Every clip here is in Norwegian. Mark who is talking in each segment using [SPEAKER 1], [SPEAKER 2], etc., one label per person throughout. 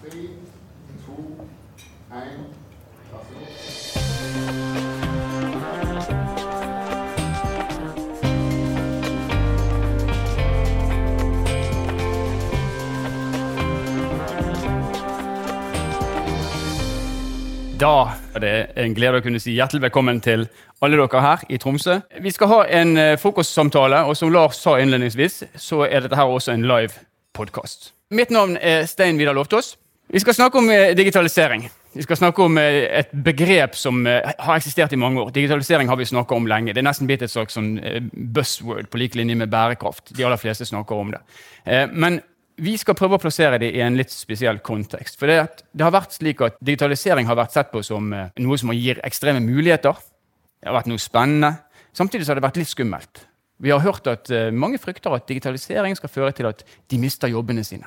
[SPEAKER 1] Tre, to, én. Vær så god.
[SPEAKER 2] Da er det en glede å kunne si hjertelig velkommen til alle dere her i Tromsø. Vi skal ha en eh, frokostsamtale, og som Lars sa innledningsvis, så er dette her også en live podkast. Mitt navn er Stein Vidar Loftaas. Vi skal snakke om eh, digitalisering. Vi skal snakke om eh, et begrep som eh, har eksistert i mange år. Digitalisering har vi snakka om lenge. Det er nesten blitt et slags sånn, buzzword på lik linje med bærekraft. De aller fleste snakker om det. Men vi skal prøve å plassere det i en litt spesiell kontekst. For det, det har vært slik at Digitalisering har vært sett på som noe som gir ekstreme muligheter. Det har vært noe spennende. Samtidig har det vært litt skummelt. Vi har hørt at mange frykter at digitalisering skal føre til at de mister jobbene sine.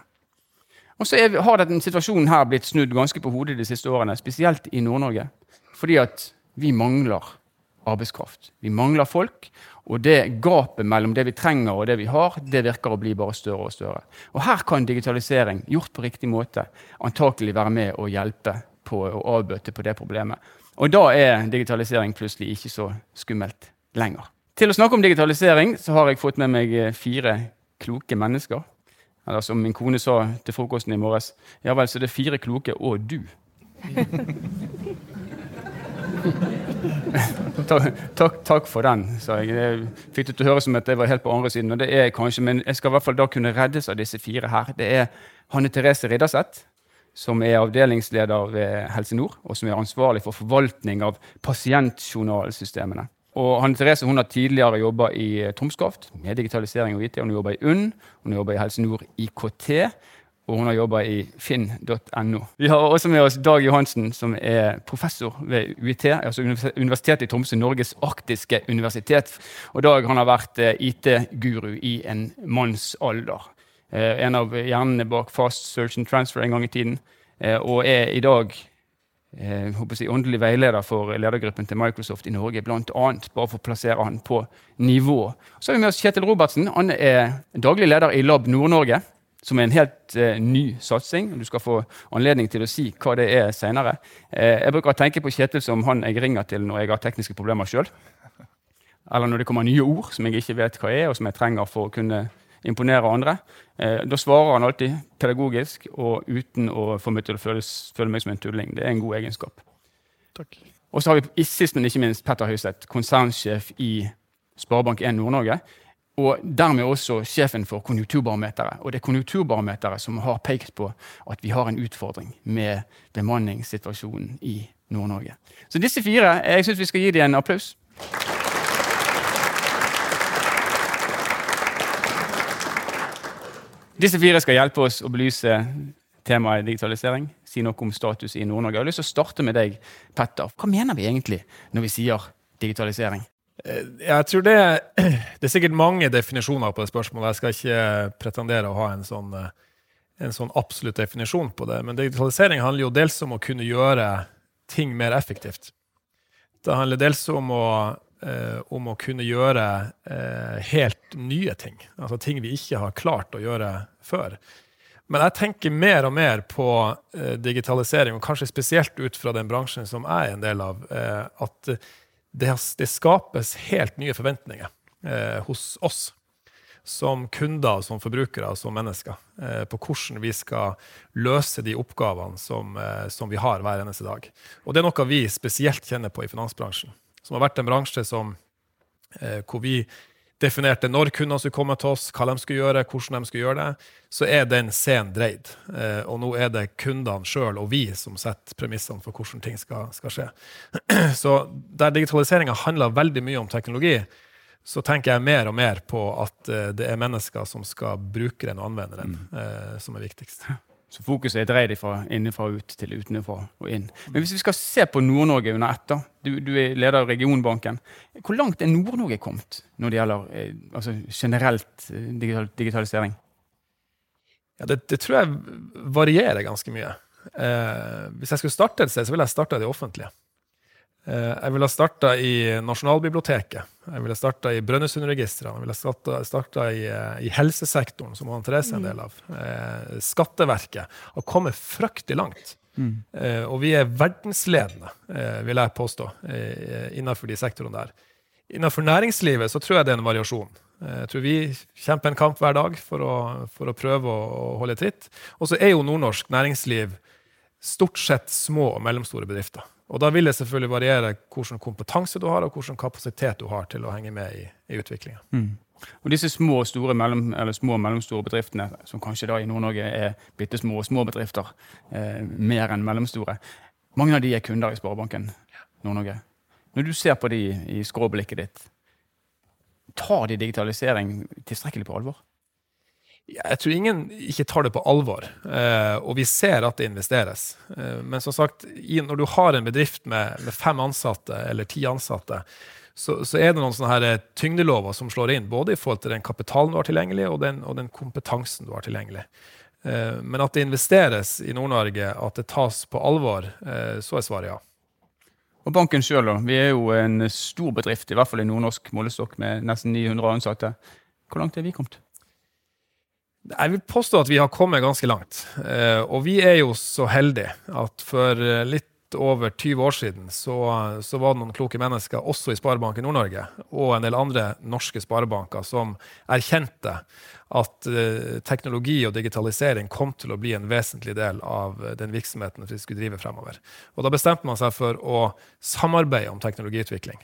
[SPEAKER 2] Og så er, har denne situasjonen her blitt snudd ganske på hodet de siste årene, spesielt i Nord-Norge. Fordi at vi mangler arbeidskraft. Vi mangler folk, og det gapet mellom det vi trenger og det vi har, det virker å bli bare større og større. Og her kan digitalisering, gjort på riktig måte, antakelig være med å hjelpe på å avbøte på det problemet. Og da er digitalisering plutselig ikke så skummelt lenger. Til å snakke om digitalisering så har jeg fått med meg eh, fire kloke mennesker. Eller som min kone sa til frokosten i morges, ja vel, så det er fire kloke og du. takk, takk, takk for den, sa jeg. Det fikk det til å høres som at jeg var helt på andre siden, og det er jeg kanskje, men jeg skal i hvert fall da kunne reddes av disse fire her. Det er Hanne Therese Ridderseth, som er avdelingsleder ved Helse Nord, og som er ansvarlig for forvaltning av pasientjournalsystemene. Og Hanne Therese hun har tidligere jobba i Tromskraft med digitalisering og IT. Hun jobber i UNN, hun jobber i Helse Nord IKT, og hun har jobba i finn.no. Vi har også med oss Dag Johansen, som er professor ved UiT, altså Universitetet i Tromsø, Norges arktiske universitet. Og Dag han har vært eh, IT-guru i en mannsalder. Eh, en av hjernene bak Fast Search and Transfer en gang i tiden, eh, og er i dag eh, jeg, åndelig veileder for ledergruppen til Microsoft i Norge, annet, bare for å plassere han på nivå. Så har vi med oss Kjetil Robertsen. Han er daglig leder i Lab Nord-Norge, som er en helt eh, ny satsing. Du skal få anledning til å si hva det er senere. Eh, jeg bruker å tenke på Kjetil som han jeg ringer til når jeg har tekniske problemer sjøl. Eller når det kommer nye ord som jeg ikke vet hva er, og som jeg trenger for å kunne imponere andre. Eh, da svarer han alltid pedagogisk og uten å få meg til å føle, føle meg som en tulling. Det er en god egenskap.
[SPEAKER 3] Takk.
[SPEAKER 2] Og så har vi i- sist, men ikke minst Petter Høiseth, konsernsjef i Sparebank1 Nord-Norge. Og dermed også sjefen for Konjunkturbarometeret. Og det er Konjunkturbarometeret som har pekt på at vi har en utfordring med bemanningssituasjonen i Nord-Norge. Så disse fire, jeg syns vi skal gi dem en applaus. Disse fire skal hjelpe oss å belyse temaet digitalisering. Si noe om status i Nord-Norge. Jeg har lyst til å starte med deg, Petter. Hva mener vi egentlig når vi sier digitalisering?
[SPEAKER 3] Eh, Jeg tror det, det er sikkert mange definisjoner på det spørsmålet. Jeg skal ikke pretendere å ha en sånn, eh, en sånn absolutt definisjon på det. Men digitalisering handler jo dels om å kunne gjøre ting mer effektivt. Det handler dels om å, eh, om å kunne gjøre eh, helt nye ting. Altså ting vi ikke har klart å gjøre før. Men jeg tenker mer og mer på eh, digitalisering, og kanskje spesielt ut fra den bransjen som jeg er en del av, eh, at det, det skapes helt nye forventninger eh, hos oss som kunder, som forbrukere, som mennesker, eh, på hvordan vi skal løse de oppgavene som, som vi har hver eneste dag. Og det er noe vi spesielt kjenner på i finansbransjen, som har vært en bransje som, eh, hvor vi definerte når kundene skulle komme til oss, hva de skulle gjøre, hvordan de skulle gjøre det, så er den scenen dreid. Eh, og nå er det kundene sjøl og vi som setter premissene for hvordan ting skal, skal skje. Så der digitaliseringa handler veldig mye om teknologi, så tenker jeg mer og mer på at eh, det er mennesker som skal bruke den og anvende den, eh, som er viktigst.
[SPEAKER 2] Så fokuset er dreid fra innenfra og ut til utenfra og inn. Men hvis vi skal se på Nord-Norge under ett. Du, du er leder av Regionbanken. Hvor langt er Nord-Norge kommet når det gjelder eh, altså generelt eh, digital, digitalisering?
[SPEAKER 3] Ja, det, det tror jeg varierer ganske mye. Eh, hvis jeg skulle starte et sted, så ville jeg starte i det offentlige. Eh, jeg ville starta i Nasjonalbiblioteket. Jeg ville starta i Brønnøysundregistrene. Jeg ville starta i, eh, i, helsesektoren, som Anne Therese er en del av. Eh, Skatteverket har kommet fryktelig langt. Mm. Eh, og vi er verdensledende, eh, vil jeg påstå, innenfor de sektorene der. Innenfor næringslivet så tror jeg det er en variasjon. Jeg tror vi kjemper en kamp hver dag for å, for å prøve å, å holde tritt. Og så er jo nordnorsk næringsliv stort sett små og mellomstore bedrifter. Og da vil det selvfølgelig variere hvilken kompetanse du har, og hvilken kapasitet du har til å henge med i, i utviklinga. Mm.
[SPEAKER 2] Og disse små og mellom, mellomstore bedriftene, som kanskje da i Nord-Norge er bitte små og små bedrifter, eh, mer enn mellomstore, mange av de er kunder i Sparebanken Nord-Norge. Når du ser på de i skråblikket ditt, tar de digitalisering tilstrekkelig på alvor?
[SPEAKER 3] Jeg tror ingen ikke tar det på alvor, eh, og vi ser at det investeres. Eh, men som sagt, når du har en bedrift med, fem ansatte eller ti ansatte, så, er det noen sånne her tyngdelover som slår inn, både i forhold til den kapitalen du har tilgjengelig, og den, og den kompetansen du har tilgjengelig. Eh, men at det investeres i Nord-Norge, at det tas på alvor, så er svaret ja.
[SPEAKER 2] Og banken sjøl, da. Vi er jo en stor bedrift, i hvert fall i nordnorsk målestokk, med nesten 900 ansatte. Hvor langt er vi kommet?
[SPEAKER 3] Jeg vil påstå at vi har kommet ganske langt. Eh, og vi er jo så heldige at for eh, litt over 20 år siden så, så var det noen kloke mennesker også i Sparebanken Nord-Norge og en del andre norske sparebanker som erkjente at uh, teknologi og digitalisering kom til å bli en vesentlig del av den virksomheten vi skulle drive fremover. Og da bestemte man seg for å samarbeide om teknologiutvikling.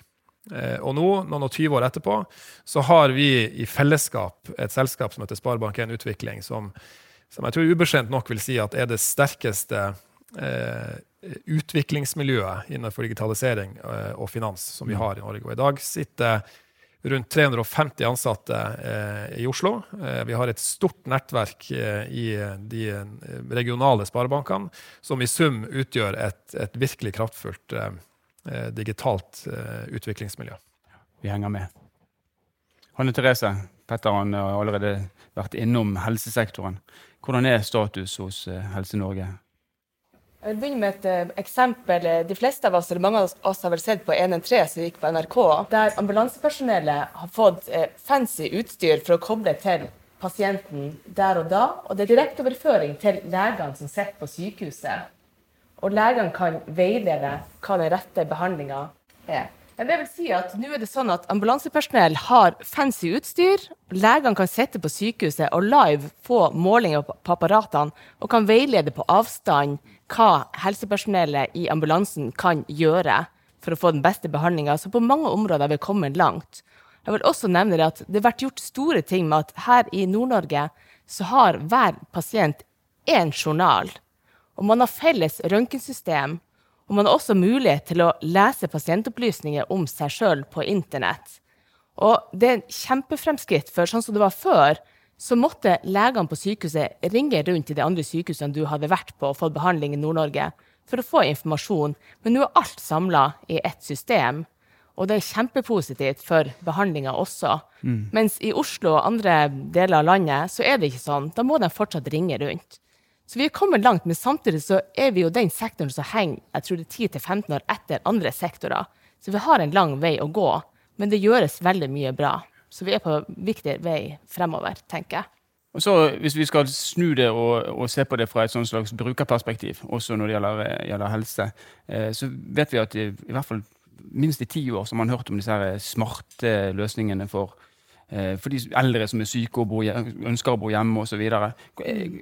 [SPEAKER 3] Eh, og nå, noen og 20 år etterpå, så har vi i fellesskap et selskap som heter Sparebank1 Utvikling, som, som, jeg tror ubeskjent nok vil si at er det sterkeste eh, utviklingsmiljøet innenfor digitalisering eh, og finans som vi mm. har i Norge. Og i dag sitter rundt 350 ansatte eh, i Oslo. Eh, vi har et stort nettverk eh, i de regionale sparebankene, som i sum utgjør et, et virkelig kraftfullt Eh, digitalt eh, utviklingsmiljø.
[SPEAKER 2] Vi henger med. Hanne Therese, Petter han har allerede vært innom helsesektoren. Hvordan er status hos eh, Helse-Norge?
[SPEAKER 4] Jeg vil begynne med et eksempel. De fleste av oss, eller mange av oss har vel sett på 113 som gikk på NRK, der ambulansepersonellet har fått fancy utstyr for å koble til pasienten der og da. Og det er direkteoverføring til legene som sitter på sykehuset. Og legene kan veilede hva den rette behandlinga er. Men det vil si at nå er det sånn at Ambulansepersonell har fancy utstyr. Legene kan sitte på sykehuset og live få målinger på apparatene og kan veilede på avstand hva helsepersonellet i ambulansen kan gjøre for å få den beste behandlinga. Så på mange områder har vi kommet langt. Jeg vil også nevne at det har vært gjort store ting med at her i Nord-Norge så har hver pasient én journal og man har felles røntgensystem. Og man har også mulighet til å lese pasientopplysninger om seg sjøl på internett. Og det er en kjempefremskritt, for sånn som det var før, så måtte legene på sykehuset ringe rundt til de andre sykehusene du hadde vært på og fått behandling i Nord-Norge, for å få informasjon. Men nå er alt samla i ett system. Og det er kjempepositivt for behandlinga også. Mm. Mens i Oslo og andre deler av landet så er det ikke sånn. Da må de fortsatt ringe rundt. Så vi er kommet langt, men samtidig så er vi jo den sektoren som henger jeg det er 10-15 år etter andre sektorer. Så vi har en lang vei å gå, men det gjøres veldig mye bra. Så vi er på viktig vei fremover, tenker jeg.
[SPEAKER 2] Og så Hvis vi skal snu det og, og se på det fra et slags brukerperspektiv, også når det gjelder, gjelder helse, eh, så vet vi at i, i, hvert fall minst i ti år så har man hørt om disse smarte løsningene for Eh, for de eldre som er syke og hjem, ønsker å bo hjemme osv. Eh,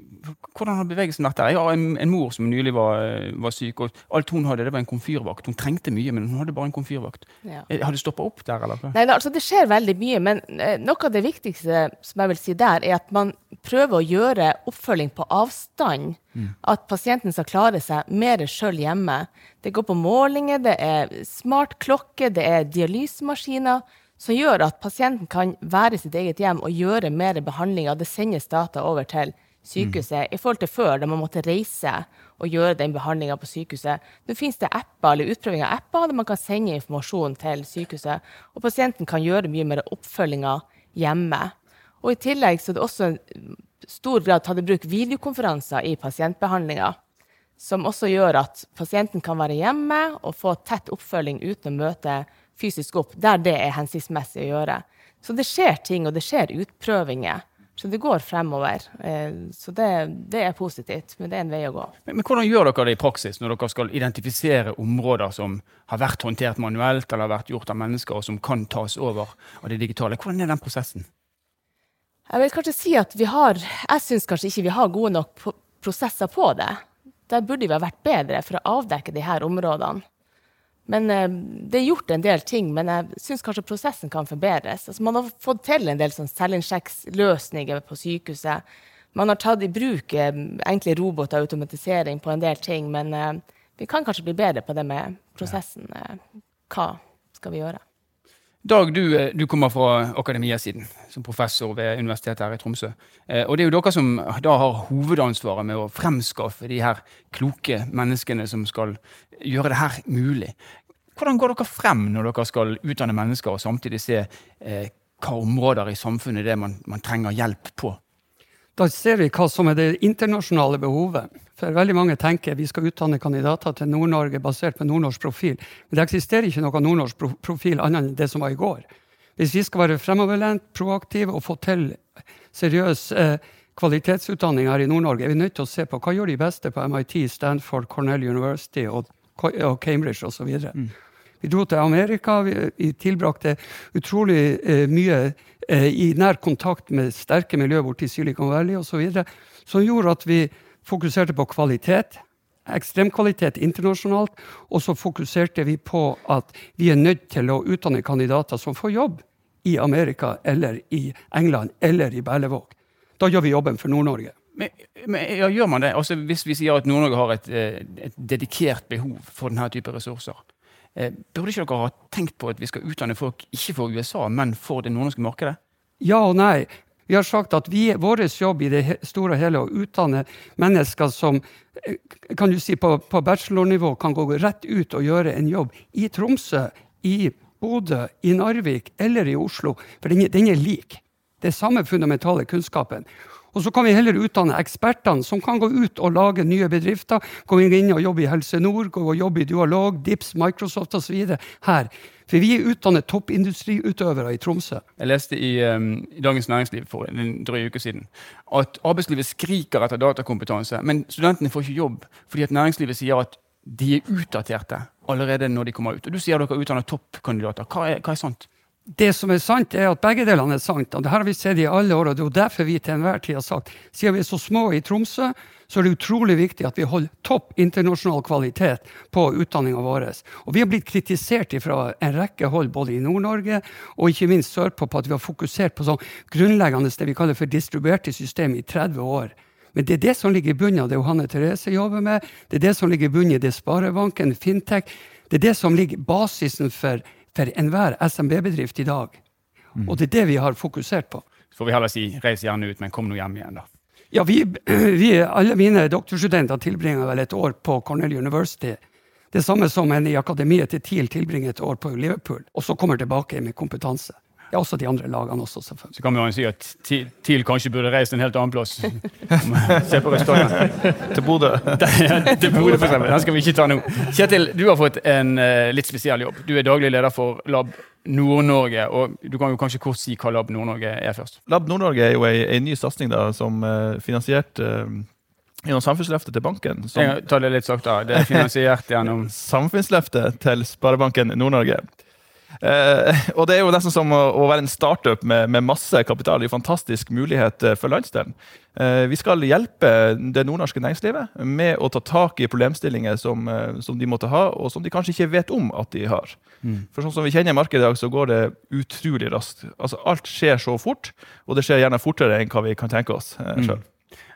[SPEAKER 2] hvordan har bevegelsen vært der? Jeg har en, en mor som nylig var, eh, var, syk, og alt hun hadde, det var en komfyrvakt. Hun trengte mye, men hun hadde bare en komfyrvakt. Ja. Har det stoppa opp der, eller?
[SPEAKER 4] Nei, altså Det skjer veldig mye, men noe av det viktigste som jeg vil si der, er at man prøver å gjøre oppfølging på avstand. Mm. At pasienten skal klare seg mer sjøl hjemme. Det går på målinger, det er smartklokke, det er dialysemaskiner som gjør at pasienten kan være i sitt eget hjem og gjøre mer behandlinger. Det sendes data over til sykehuset mm. i forhold til før, da man måtte reise og gjøre den behandlinga på sykehuset. Nå finnes det apper eller utprøving av apper der man kan sende informasjon til sykehuset. Og pasienten kan gjøre mye mer oppfølginga hjemme. Og i tillegg så er det også en stor grad tatt i bruk videokonferanser i pasientbehandlinga. som også gjør at pasienten kan være hjemme og få tett oppfølging uten å møte fysisk opp, der det er hensiktsmessig å gjøre. Så det skjer ting, og det skjer utprøvinger. Så det går fremover. Eh, så det, det, er positivt, men det er en vei å gå.
[SPEAKER 2] Men, men, Hvordan gjør dere det i praksis når dere skal identifisere områder som har vært håndtert manuelt eller har vært gjort av mennesker, og som kan tas over av det digitale? Hvordan er den prosessen?
[SPEAKER 4] Jeg vil kanskje si at vi har Jeg syns kanskje ikke vi har gode nok prosesser på det. Der burde vi ha vært bedre for å avdekke de her områdene. Men eh, Det er gjort en del ting, men jeg syns kanskje prosessen kan forbedres. Altså, man har fått til en del sånn selvinnsjekksløsninger på sykehuset. Man har tatt i bruk eh, enkle roboter og automatisering på en del ting, men eh, vi kan kanskje bli bedre på det med prosessen. Hva skal vi gjøre?
[SPEAKER 2] Dag, du, eh, du kommer fra akademiasiden som professor ved Universitetet her i Tromsø. Eh, og det er jo dere som da har hovedansvaret med å fremskaffe de her kloke menneskene som skal gjøre det her mulig. Hvordan går dere frem når dere skal utdanne mennesker og samtidig se eh, hva områder i samfunnet det er man, man trenger hjelp på?
[SPEAKER 5] Da ser vi hva som er det internasjonale behovet. For veldig mange tenker vi skal utdanne kandidater til Nord-Norge basert på nordnorsk profil. Men det eksisterer ikke noe nordnorsk profil annet enn det som var i går. Hvis vi skal være fremoverlent, proaktive og få til seriøs eh, kvalitetsutdanning her i Nord-Norge, er vi nødt til å se på hva gjør de beste på MIT, Stanford, Cornell University og, og Cambridge osv. Mm. Vi dro til Amerika. Vi, tilbrakte utrolig eh, mye eh, i nær kontakt med sterke miljøer borti Silicon Valley osv. Som gjorde at vi fokuserte på kvalitet. Ekstremkvalitet internasjonalt. Og så fokuserte vi på at vi er nødt til å utdanne kandidater som får jobb i Amerika eller i England eller i Berlevåg. Da gjør vi jobben for Nord-Norge.
[SPEAKER 2] Men, men ja, gjør man det? Altså, hvis vi sier at Nord-Norge har et, eh, et, dedikert behov for denne type ressurser, burde ikke dere ha tenkt på at vi skal utdanne folk ikke for USA, men for det nordnorske markedet?
[SPEAKER 5] Ja og nei. Vi har sagt at vi, vår jobb i det store og hele er å utdanne mennesker som eh, kan du si, på, på bachelornivå kan gå rett ut og gjøre en jobb i Tromsø, i Bodø, i Narvik eller i Oslo. For den, den er lik. Det er samme fundamentale kunnskapen. Og så kan vi heller utdanne ekspertene som kan gå ut og lage nye bedrifter. Gå inn og jobbe i Helse Nord, gå og jobbe i Dualog, Dips, Microsoft osv. her. For vi er utdannet toppindustriutøvere i Tromsø.
[SPEAKER 2] Jeg leste i, um, i Dagens Næringsliv for en drøy uke siden at arbeidslivet skriker etter datakompetanse, men studentene får ikke jobb fordi at næringslivet sier at de er utdaterte allerede når de kommer ut. Og Du sier dere utdanner toppkandidater. Hva er, hva er sant?
[SPEAKER 5] Det som er sant, er at begge delene er sant. og Det har vi sett i alle år. og Det er jo derfor vi til enhver tid har sagt siden vi er så små i Tromsø, så er det utrolig viktig at vi holder topp internasjonal kvalitet på utdanninga vår. Og vi har blitt kritisert fra en rekke hold, både i Nord-Norge og ikke minst sørpå, på at vi har fokusert på sånn grunnleggende det vi kaller for distribuerte system i 30 år. Men det er det som ligger i bunnen av det Johanne Therese jobber med. Det er det som ligger i bunnen i det Sparebanken, Fintech. Det er det som ligger basisen for for enhver SMB-bedrift i dag. Mm. Og det er det vi har fokusert på.
[SPEAKER 2] Så får vi heller si reis gjerne ut, men kom nå hjem igjen, da.
[SPEAKER 5] Ja, vi, vi, alle mine doktorstudenter tilbringer vel et år på Cornell University. Det samme som en i akademiet til TIL tilbringer et år på Liverpool, og så kommer tilbake med kompetanse. Ja, også de andre lagene også, selvfølgelig.
[SPEAKER 2] Så kan vi jo si at TIL kanskje burde reist en helt annen plass. Se på restauranten.
[SPEAKER 6] Til Bodø.
[SPEAKER 2] Til Bodø, for eksempel. Den skal vi ikke ta nå. Kjetil, du har fått en uh, litt spesiell jobb. Du er daglig leder for Lab Nord-Norge. og Du kan jo kanskje kort si hva Lab Nord-Norge er først?
[SPEAKER 6] Lab Nord-Norge er jo ei, ny satsing som er uh, finansiert uh, gjennom Samfunnsløftet til banken.
[SPEAKER 2] Som, ta det litt sakte. Det er finansiert gjennom
[SPEAKER 6] Samfunnsløftet til Sparebanken Nord-Norge. Eh, og det er jo nesten som å, å være en startup med, med, masse kapital. Det er en fantastisk mulighet eh, for landsdelen. Eh, vi skal hjelpe det nordnorske næringslivet med å ta tak i problemstillinger som, eh, som, de måtte ha, og som de kanskje ikke vet om at de har. Mm. For sånn som vi kjenner markedet i dag, så går det utrolig raskt. Altså, alt skjer så fort, og det skjer gjerne fortere enn hva vi kan tenke oss eh, sjøl. Mm.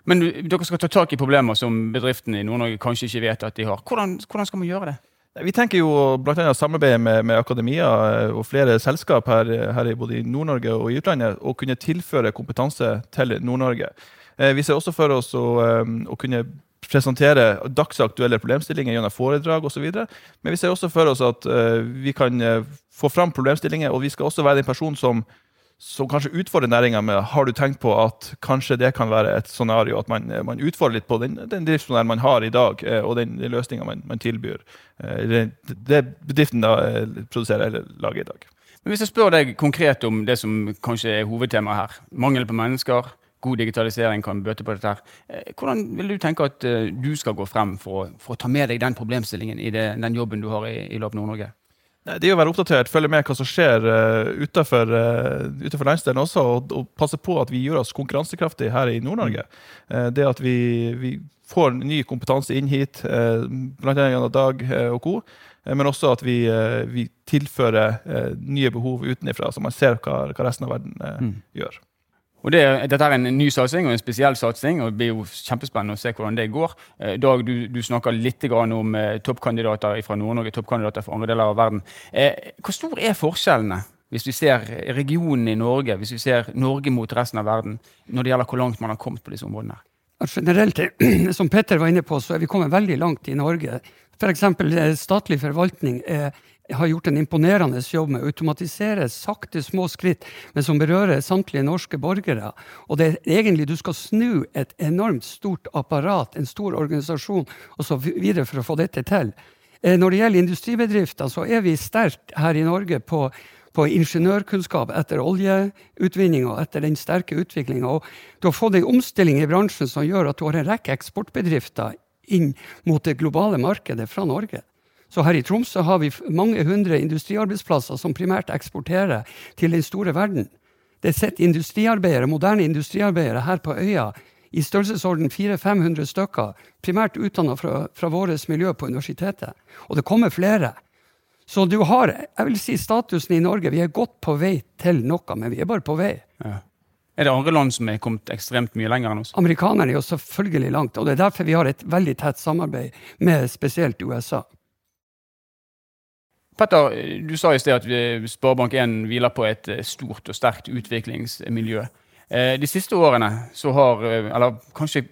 [SPEAKER 2] Men dere skal ta tak i problemer som bedriftene i Nord-Norge kanskje ikke vet at de har. Hvordan, hvordan skal man gjøre det?
[SPEAKER 6] Vi tenker jo bl.a. samarbeide med, med, akademia eh, og flere selskap her, her både i Nord-Norge og i utlandet, og kunne tilføre kompetanse til Nord-Norge. Eh, vi ser også for oss å, eh, å kunne presentere dagsaktuelle problemstillinger gjennom foredrag osv. Men vi ser også for oss at vi kan få fram problemstillinger, og vi skal også være den personen som, som kanskje utfordrer næringa med Har du tenkt på at kanskje det kan være et scenario at man, man utfordrer litt på den, den driftsmodellen man har i dag, eh, og den, den løsninga man, man, tilbyr? Eh, det, det bedriften da eh, produserer eller lager i dag.
[SPEAKER 2] Men Hvis jeg spør deg konkret om det som kanskje er hovedtemaet her, mangel på mennesker, god digitalisering kan bøte på dette. her. Hvordan vil du tenke at du skal gå frem for å, for å ta med deg den problemstillingen i det, den jobben du har i, i Lab Nord-Norge?
[SPEAKER 6] Det er å være oppdatert, følge med hva som skjer uh, utenfor, uh, landsdelen også, og, og, passe på at vi gjør oss konkurransekraftige her i Nord-Norge. Uh, det at vi, vi, får ny kompetanse inn hit, uh, bl.a. gjennom Dag og co., men også at vi, vi tilfører nye behov utenfra, så man ser hva, hva resten av verden mm. gjør.
[SPEAKER 2] Og det, Dette er en ny satsing og en spesiell satsing, og det blir jo kjempespennende å se hvordan det går. Eh, Dag, du, du snakker litt om eh, toppkandidater fra Nord-Norge, toppkandidater fra andre deler av verden. Eh, hvor stor er forskjellene hvis vi ser regionen i Norge, hvis vi ser Norge mot resten av verden, når det gjelder hvor langt man har kommet på disse områdene?
[SPEAKER 5] Generelt, som Petter var inne på, så er vi kommet veldig langt i Norge. F.eks. statlig forvaltning er har gjort en imponerende jobb med å automatisere sakte, små skritt, men som berører samtlige norske borgere. Og det er egentlig du skal snu et enormt stort apparat, en stor organisasjon, og så videre for å få dette til. Eh, når det gjelder industribedrifter, så er vi sterkt her i Norge på, på ingeniørkunnskap etter oljeutvinning og etter den sterke utviklinga. Du har fått en omstilling i bransjen som gjør at du har en rekke eksportbedrifter inn mot det globale markedet fra Norge. Så her i Tromsø har vi mange hundre industriarbeidsplasser som primært eksporterer til den store verden. Det sitter industriarbeidere, moderne industriarbeidere her på øya i størrelsesorden 400-500 stykker, primært utdanna fra, fra vårt miljø på universitetet. Og det kommer flere. Så du har jeg vil si, statusen i Norge. Vi er godt på vei til noe, men vi er bare på vei. Ja.
[SPEAKER 2] Er det andre land som er kommet ekstremt mye lenger enn oss?
[SPEAKER 5] Amerikanerne er jo selvfølgelig langt. og Det er derfor vi har et veldig tett samarbeid med spesielt USA.
[SPEAKER 2] Petter, du sa i sted at Sparebank1 hviler på et eh, stort og sterkt utviklingsmiljø. Eh, de siste årene så har, eh, eller kanskje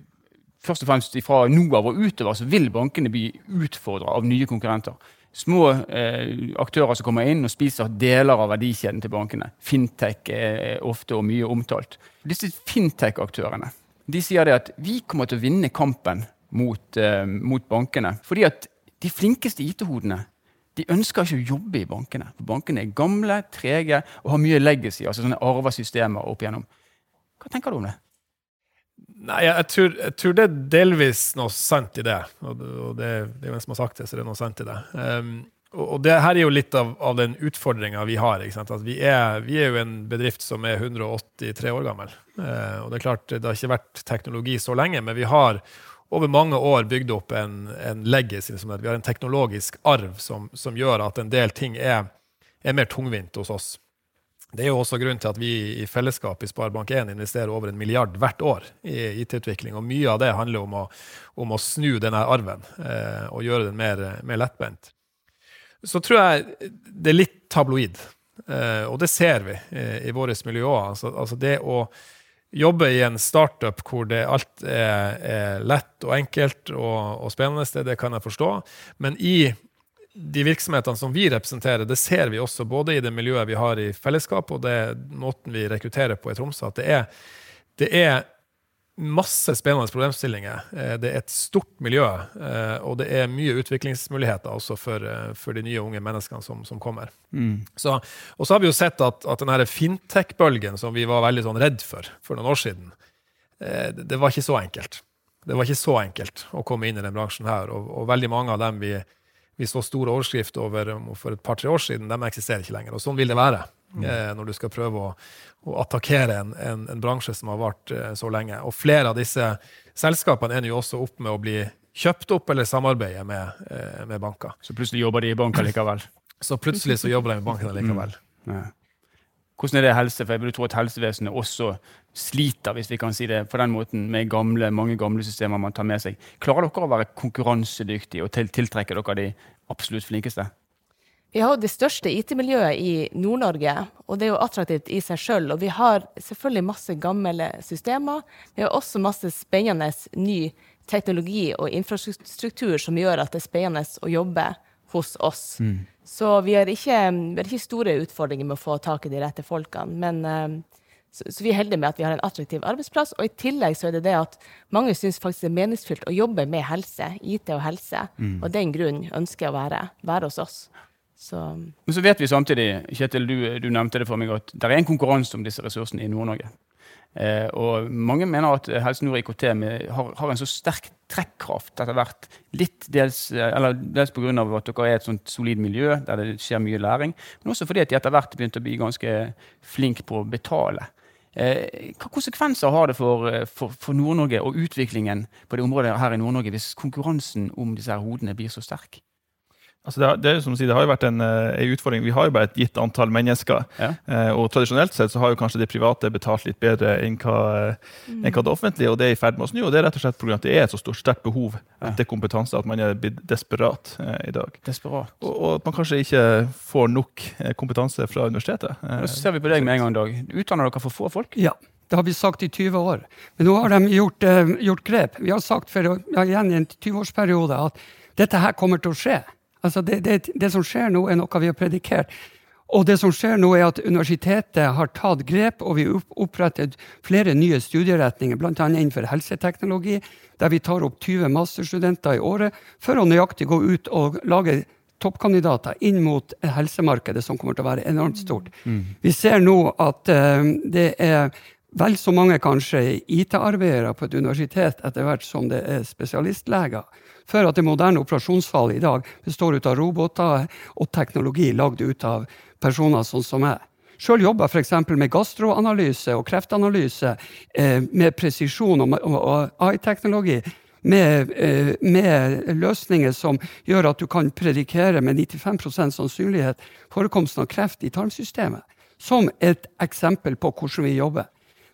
[SPEAKER 2] først og fremst fra nå av og utover, så vil bankene bli utfordra av nye konkurrenter. Små eh, aktører som kommer inn og spiser deler av verdikjeden til bankene. Fintech er ofte og mye omtalt. Disse fintech-aktørene de sier det at vi kommer til å vinne kampen mot, eh, mot bankene. Fordi at de flinkeste IT-hodene de ønsker ikke å jobbe i bankene. For bankene er gamle, trege og har mye legacy, altså sånne arva systemer opp igjennom. Hva tenker du om det?
[SPEAKER 3] Nei, jeg tror, jeg tror, det er delvis noe sant i det. Og det, det er jo en som har sagt det, så det er noe sant i det. Um, og det her er jo litt av, av den utfordringa vi har. Vi er, vi, er, jo en bedrift som er 183 år gammel. Uh, og Det er klart, det har ikke vært teknologi så lenge, men vi har over mange år bygd opp en, en legacy. Liksom, vi har en teknologisk arv som, som gjør at en del ting er, er, mer tungvint hos oss. Det er jo også grunnen til at vi i fellesskap i Sparebank1 investerer over en milliard hvert år i IT-utvikling. Og mye av det handler om å, om å snu denne arven eh, og gjøre den mer, mer lettbent. Så tror jeg det er litt tabloid, eh, og det ser vi eh, i våre miljøer. Altså, altså det å jobbe i en startup hvor det alt er, er lett og enkelt og, og spennende, det, det kan jeg forstå. Men i de virksomhetene som vi representerer, det ser vi også både i det miljøet vi har i fellesskap, og det måten vi rekrutterer på i Tromsø, at det er, det er masse spennende problemstillinger. Eh, det er et stort miljø, eh, og det er mye utviklingsmuligheter også for, eh, for de nye unge menneskene som, som kommer. Mm. Så, og så har vi jo sett at, at denne fintech-bølgen som vi var veldig sånn redd for for noen år siden, det, det, var ikke så enkelt. Det var ikke så enkelt å komme inn i den bransjen her, og, og veldig mange av dem vi, vi så store overskrifter over for et par-tre år siden, de eksisterer ikke lenger. Og sånn vil det være mm. når du skal prøve å, å attakkere en, en, en, bransje som har vart eh, så lenge. Og flere av disse selskapene ender jo også opp med å bli kjøpt opp eller samarbeide med, eh, med banker.
[SPEAKER 2] Så plutselig jobber de i banker likevel?
[SPEAKER 3] Så plutselig så jobber de i banken likevel. Mm. Ja.
[SPEAKER 2] Hvordan er det helse? For jeg vil tro at helsevesenet også sliter hvis vi kan si det på den måten, med gamle, mange gamle systemer man tar med seg. Klarer dere å være konkurransedyktige og tiltrekke dere de absolutt flinkeste?
[SPEAKER 4] Vi har jo det største IT-miljøet i Nord-Norge, og det er jo attraktivt i seg sjøl. Og vi har selvfølgelig masse gamle systemer. Vi har også masse spennende ny teknologi og infrastruktur som gjør at det er spennende å jobbe hos oss. Så vi har, ikke, vi har ikke store utfordringer med å få tak i de rette folkene. Men, eh, så, så vi er heldige med at vi har en attraktiv arbeidsplass. Og i tillegg så er det det at mange syns faktisk det er meningsfylt å jobbe med helse, IT og helse. Og av den grunn ønsker jeg å være, være hos oss. Så
[SPEAKER 2] Men så vet vi samtidig, Kjetil, du, du nevnte det for meg, at det er en konkurranse om disse ressursene i Nord-Norge. Eh, og mange mener at Helse Nord IKT har, har en så sterk trekkraft etter hvert. Litt dels, eh, eller dels pga. at dere er et sånt solid miljø der det skjer mye læring, men også fordi at de etter hvert begynte å bli ganske flinke på å betale. Eh, hva konsekvenser har det for, eh, for, for Nord-Norge og utviklingen på det området her i Nord-Norge hvis konkurransen om disse hodene blir så sterk?
[SPEAKER 6] Altså det, har, det, er jo som å si, det har jo vært en, eh, en utfordring. Vi har jo bare et gitt antall mennesker.
[SPEAKER 2] Ja.
[SPEAKER 6] Eh, og tradisjonelt sett så har jo kanskje det private betalt litt bedre enn hva, enn hva det offentlige, og det er i ferd med å snu. Og det er rett og slett pga. at det er et så stort sterkt behov etter kompetanse at man er blitt desperat eh, i dag.
[SPEAKER 2] Desperat.
[SPEAKER 6] Og, og at man kanskje ikke får nok eh, kompetanse fra universitetet. Eh,
[SPEAKER 2] Da ser vi på deg med en gang, Dag. Utdanner dere for få folk?
[SPEAKER 5] Ja, det har vi sagt i 20 år. Men nå har de gjort, eh, gjort grep. Vi har sagt for ja, igjen i en 20-årsperiode at dette her kommer til å skje. Altså det, det, det som skjer nå, er noe vi har predikert. Og det som skjer nå er at Universitetet har tatt grep, og vi opprettet flere nye studieretninger, bl.a. innenfor helseteknologi, der vi tar opp 20 masterstudenter i året for å nøyaktig gå ut og lage toppkandidater inn mot helsemarkedet, som kommer til å være enormt stort. Vi ser nå at uh, det er vel så mange kanskje IT-arbeidere på et universitet etter hvert som det er spesialistleger. For at det moderne operasjonsfallet i dag består ut av roboter og teknologi lagd ut av personer sånn som meg. Sjøl jobber jeg f.eks. med gastroanalyse og kreftanalyse eh, med presisjon og, og, og AI-teknologi. Med, eh, med løsninger som gjør at du kan predikere med 95% sannsynlighet forekomsten av kreft i tarmsystemet. Som et eksempel på hvordan vi jobber.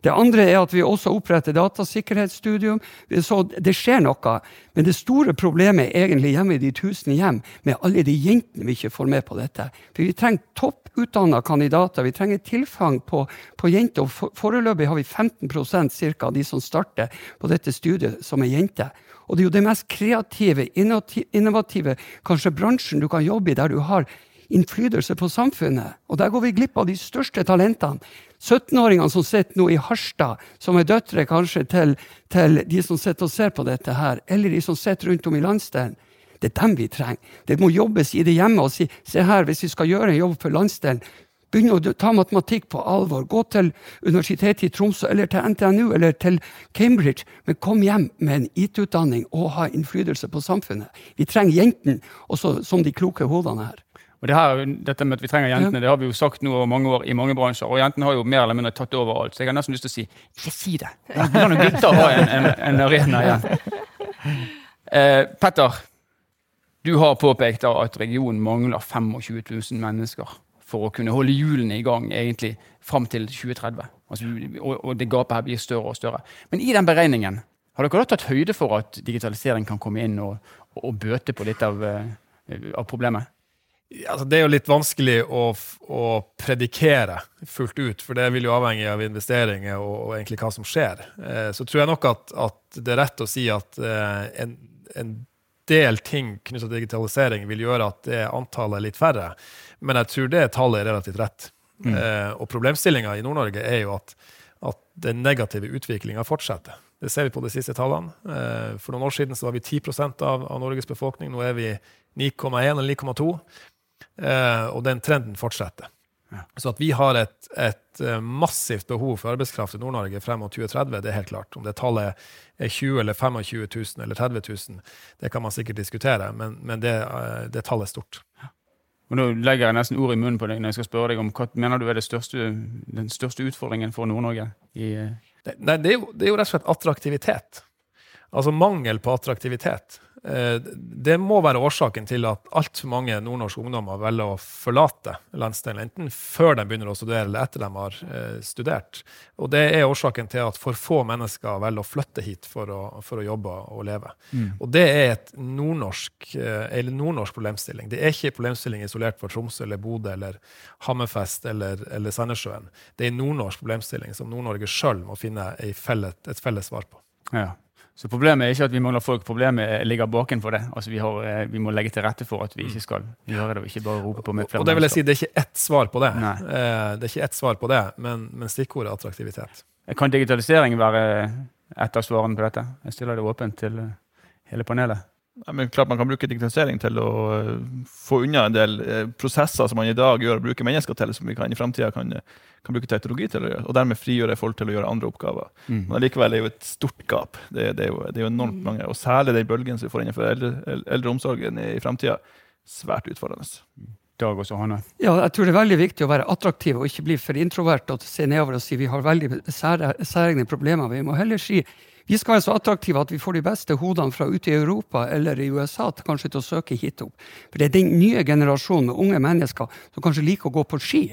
[SPEAKER 5] Det andre er at vi også oppretter datasikkerhetsstudium. Så det skjer noe. Men det store problemet er egentlig hjemme i de tusen hjem, med alle de jentene vi ikke får med på dette. For vi trenger topputdanna kandidater. Vi trenger tilfang på, på jenter. og Foreløpig har vi 15% cirka, av de som starter på dette studiet, som er jenter. Og det er jo det mest kreative, innovative, kanskje bransjen du kan jobbe i, der du har innflytelse på samfunnet. Og der går vi glipp av de største talentene. 17-åringene som sitter nå i Harstad, som er døtre kanskje til, til de som sitter og ser på dette her, eller de som sitter rundt om i landsdelen. Det er dem vi trenger. Det må jobbes i det hjemme og si se her, hvis vi skal gjøre en jobb for landsdelen, begynne å ta matematikk på alvor. Gå til Universitetet i Tromsø eller til NTNU eller til Cambridge, men kom hjem med en IT-utdanning og ha innflytelse på samfunnet. Vi trenger jentene som de kloke hodene her.
[SPEAKER 2] Og det her, dette med at vi trenger jentene, det har vi jo sagt nå over mange år i mange bransjer. Og jentene har jo mer eller mindre tatt over alt. Så jeg har nesten lyst til å si ikke si det. Hvordan gutter ha en, en, en arena igjen. Eh, Petter, du har påpekt at regionen mangler 25 000 mennesker for å kunne holde hjulene i gang egentlig fram til 2030. Altså, og, og det gapet her blir større og større. Men i den beregningen, har dere da tatt høyde for at digitalisering kan komme inn og, og, og bøte på litt av, eh, av problemet?
[SPEAKER 3] Altså, det er jo litt vanskelig å, å predikere fullt ut, for det vil jo avhenge av investeringer og, og egentlig hva som skjer. Eh, så tror jeg nok at, at det er rett å si at eh, en, en del ting knyttet til digitalisering vil gjøre at det antallet er litt færre, men jeg tror det tallet er relativt rett. Eh, og problemstillinga i Nord-Norge er jo at, at den negative utviklinga fortsetter. Det ser vi på de siste tallene. Eh, for noen år siden så var vi 10 av, av Norges befolkning. Nå er vi 9,1 eller 9,2. Eh, og den trenden fortsetter. Så at vi har et, et eh, massivt behov for arbeidskraft i Nord-Norge frem mot 2030, det er helt klart. Om det tallet er 20 eller 25 000 eller 30 000, det kan man sikkert diskutere, men, men det, eh, det tallet er stort.
[SPEAKER 2] Og Nå legger jeg nesten ord i munnen på deg når jeg skal spørre deg om hva mener du er det største, den største utfordringen for Nord-Norge?
[SPEAKER 3] Nei, det er, jo, det er jo rett og slett attraktivitet. Altså mangel på attraktivitet. Eh, Det må være årsaken til at altfor mange nordnorske ungdommer velger å forlate landsdelen, enten før de begynner å studere eller etter de har eh, studert. Og det er årsaken til at for få mennesker velger å flytte hit for å, for å jobbe og leve. Og det er et nordnorsk, eh, eller nordnorsk problemstilling. Det er ikke en problemstilling isolert for Tromsø eller Bodø eller Hammerfest eller, eller Sandnessjøen. Det er en nordnorsk problemstilling som Nord-Norge sjøl må finne felles, et felles svar på.
[SPEAKER 2] ja. Så problemet er ikke at vi mangler folk, problemet ligger bakenfor det. Altså vi, har, eh, vi må legge til rette for at vi ikke skal gjøre det, og ikke bare rope på med flere
[SPEAKER 3] Og det vil jeg si, det er ikke ett svar på det. Eh, Det er ikke ett svar på det, men, men stikkordet er attraktivitet.
[SPEAKER 2] Kan digitalisering være et av svarene på dette? Jeg stiller det åpent til eh, hele panelet.
[SPEAKER 6] Ja, men klart Man kan bruke digitalisering til å eh, få unna en del eh, prosesser som man i dag gjør og bruker mennesker til, som vi kan i framtida kan, kan bruke teknologi til å gjøre. Og dermed frigjøre folk til å gjøre andre oppgaver.
[SPEAKER 2] Mm.
[SPEAKER 6] Men allikevel er det jo et stort gap. Det, det, er, jo, det er jo enormt mange. Og særlig den bølgen som vi får innenfor eldre, eldreomsorgen i framtida. Svært utfordrende.
[SPEAKER 2] Dag også, Hanne.
[SPEAKER 5] Ja, jeg tror det er veldig viktig å være attraktiv og ikke bli for introvert og se nedover og si vi har veldig særegne problemer. Vi må heller si vi skal være så attraktive at vi får de beste hodene fra ute i Europa eller i USA til kanskje til å søke hit opp. For det er den nye generasjonen med unge mennesker som kanskje liker å gå på ski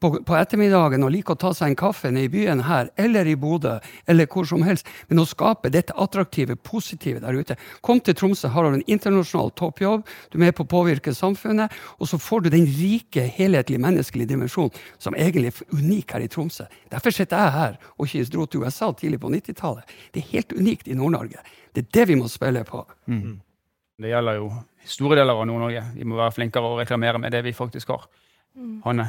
[SPEAKER 5] på, på ettermiddagen og liker å ta seg en kaffe nede i byen her, eller i Bodø, eller hvor som helst. Men å skape dette attraktive, positive der ute. Kom til Tromsø, har du en internasjonal toppjobb, du er med på å påvirke samfunnet, og så får du den rike, helhetlige menneskelige dimensjonen som egentlig er unik her i Tromsø. Derfor sitter jeg her, og ikke dro til USA tidlig på 90-tallet. Det er helt unikt i Nord-Norge. Det er det vi må spille på.
[SPEAKER 2] Det gjelder jo store deler av Nord-Norge. Vi må være flinkere å reklamere med det vi faktisk har. Hanne?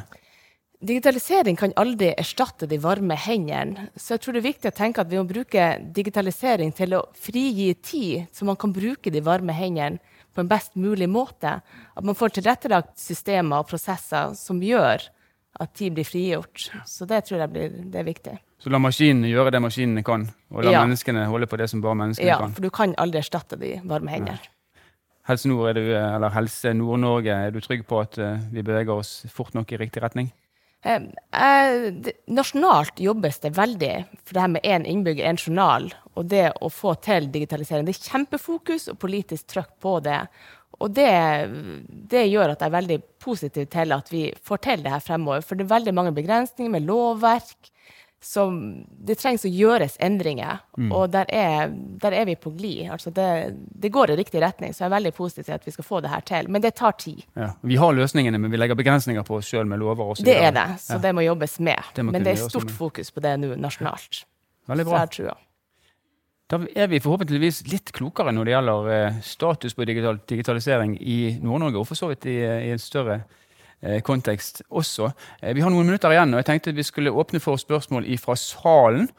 [SPEAKER 4] Digitalisering kan aldri erstatte de varme hendene. Så jeg tror det er viktig å tenke at vi må bruke digitalisering til å frigi tid, så man kan bruke de varme hendene på en best mulig måte. At man får tilrettelagt systemer og prosesser som gjør at tid blir frigjort. Så det tror jeg blir, det er viktig.
[SPEAKER 2] Så la maskinene gjøre det maskinene kan, og la
[SPEAKER 4] Ja.
[SPEAKER 2] menneskene holde på det som bare menneskene
[SPEAKER 4] Ja,
[SPEAKER 2] kan.
[SPEAKER 4] for du kan aldri erstatte de varme hendene.
[SPEAKER 2] Helse Nord, du, eller Helse Nord-Norge, er du trygg på at eh, vi beveger oss fort nok i riktig retning?
[SPEAKER 4] Eh, nasjonalt jobbes det veldig for det her med én innbygger, én journal, og det å få til digitalisering. Det er kjempefokus og politisk trøkk på det. Og det, det gjør at jeg er veldig positiv til at vi får til det her fremover. For det er veldig mange begrensninger med lovverk. Som det trengs å gjøres endringer, og der er, der er vi på glid. Altså det, det går i riktig retning, så jeg er veldig positiv til at vi skal få det her til. Men det tar tid.
[SPEAKER 2] Ja. Vi har løsningene, men vi legger begrensninger på oss sjøl med lover osv.
[SPEAKER 4] Det er det, så
[SPEAKER 2] Ja.
[SPEAKER 4] det må jobbes med.
[SPEAKER 2] Det må
[SPEAKER 4] Men det er stort
[SPEAKER 2] med.
[SPEAKER 4] fokus på det nå nasjonalt.
[SPEAKER 2] Veldig bra.
[SPEAKER 4] Så jeg tror.
[SPEAKER 2] Da er vi forhåpentligvis litt klokere når det gjelder eh, status på digital, digitalisering i Nord-Norge, og for så vidt i, i en større eh, kontekst også. Eh, vi har noen minutter igjen, og jeg tenkte vi skulle åpne for spørsmål fra salen.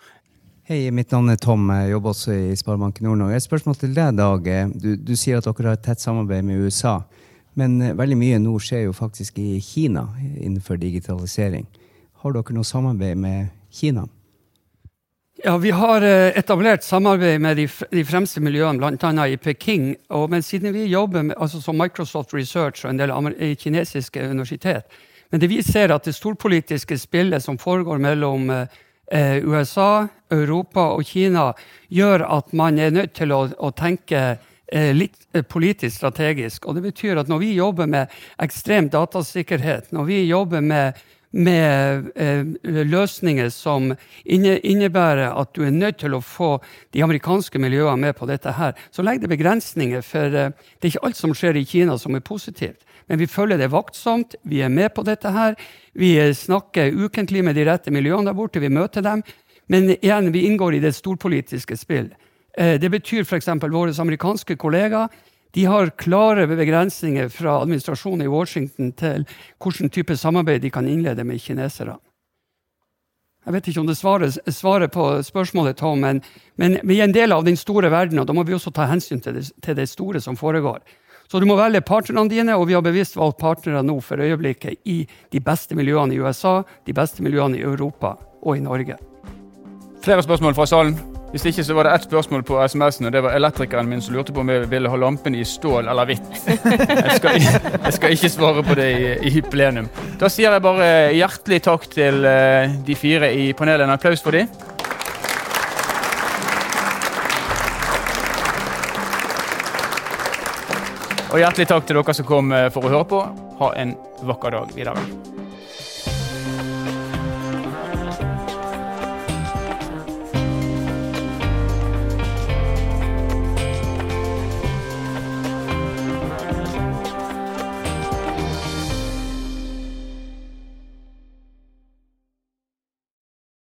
[SPEAKER 7] Hei, mitt navn er Tom. Jeg jobber også i Sparebanken Nord-Norge. Et spørsmål til deg, Dag. Du, du sier at dere har et tett samarbeid med USA. Men eh, veldig mye nå skjer jo faktisk i Kina innenfor digitalisering. Har dere noe samarbeid med Kina?
[SPEAKER 5] Ja, Vi har eh, etablert samarbeid med de, fremste miljøene, bl.a. i Peking. Og, men siden vi jobber med, altså som Microsoft Research og en del kinesiske universitet Men det vi ser at det storpolitiske spillet som foregår mellom eh, eh, USA, Europa og Kina, gjør at man er nødt til å, å tenke eh, litt eh, politisk strategisk. Og det betyr at når vi jobber med ekstrem datasikkerhet, når vi jobber med med eh, løsninger som inne, innebærer at du er nødt til å få de amerikanske miljøene med på dette her, så legger det begrensninger. For eh, det er ikke alt som skjer i Kina som er positivt. Men vi følger det vaktsomt. Vi er med på dette her. Vi eh, snakker ukentlig med de rette miljøene der borte. Vi møter dem. Men igjen, vi inngår i det storpolitiske spill. Eh, det betyr f.eks. våre amerikanske kollegaer de har klare begrensninger fra administrasjonen i Washington til hvilken type samarbeid de kan innlede med kinesere. Jeg vet ikke om det svarer, svarer på spørsmålet, Tom, men, men vi er en del av den store verden, og da må vi også ta hensyn til det, til det store som foregår. Så du må velge partnerne dine, og vi har bevisst valgt partnere nå for øyeblikket i de beste miljøene i USA, de beste miljøene i Europa og i Norge.
[SPEAKER 2] Flere spørsmål fra salen? Hvis ikke så var det ett spørsmål på SMS-en, og det var elektrikeren min som lurte på om jeg ville ha lampen i stål eller hvitt. Jeg skal, jeg skal ikke svare på det i, i plenum. Da sier jeg bare hjertelig takk til eh, de fire i panelet. En applaus for dem. Og hjertelig takk til dere som kom eh, for å høre på. Ha en vakker dag videre.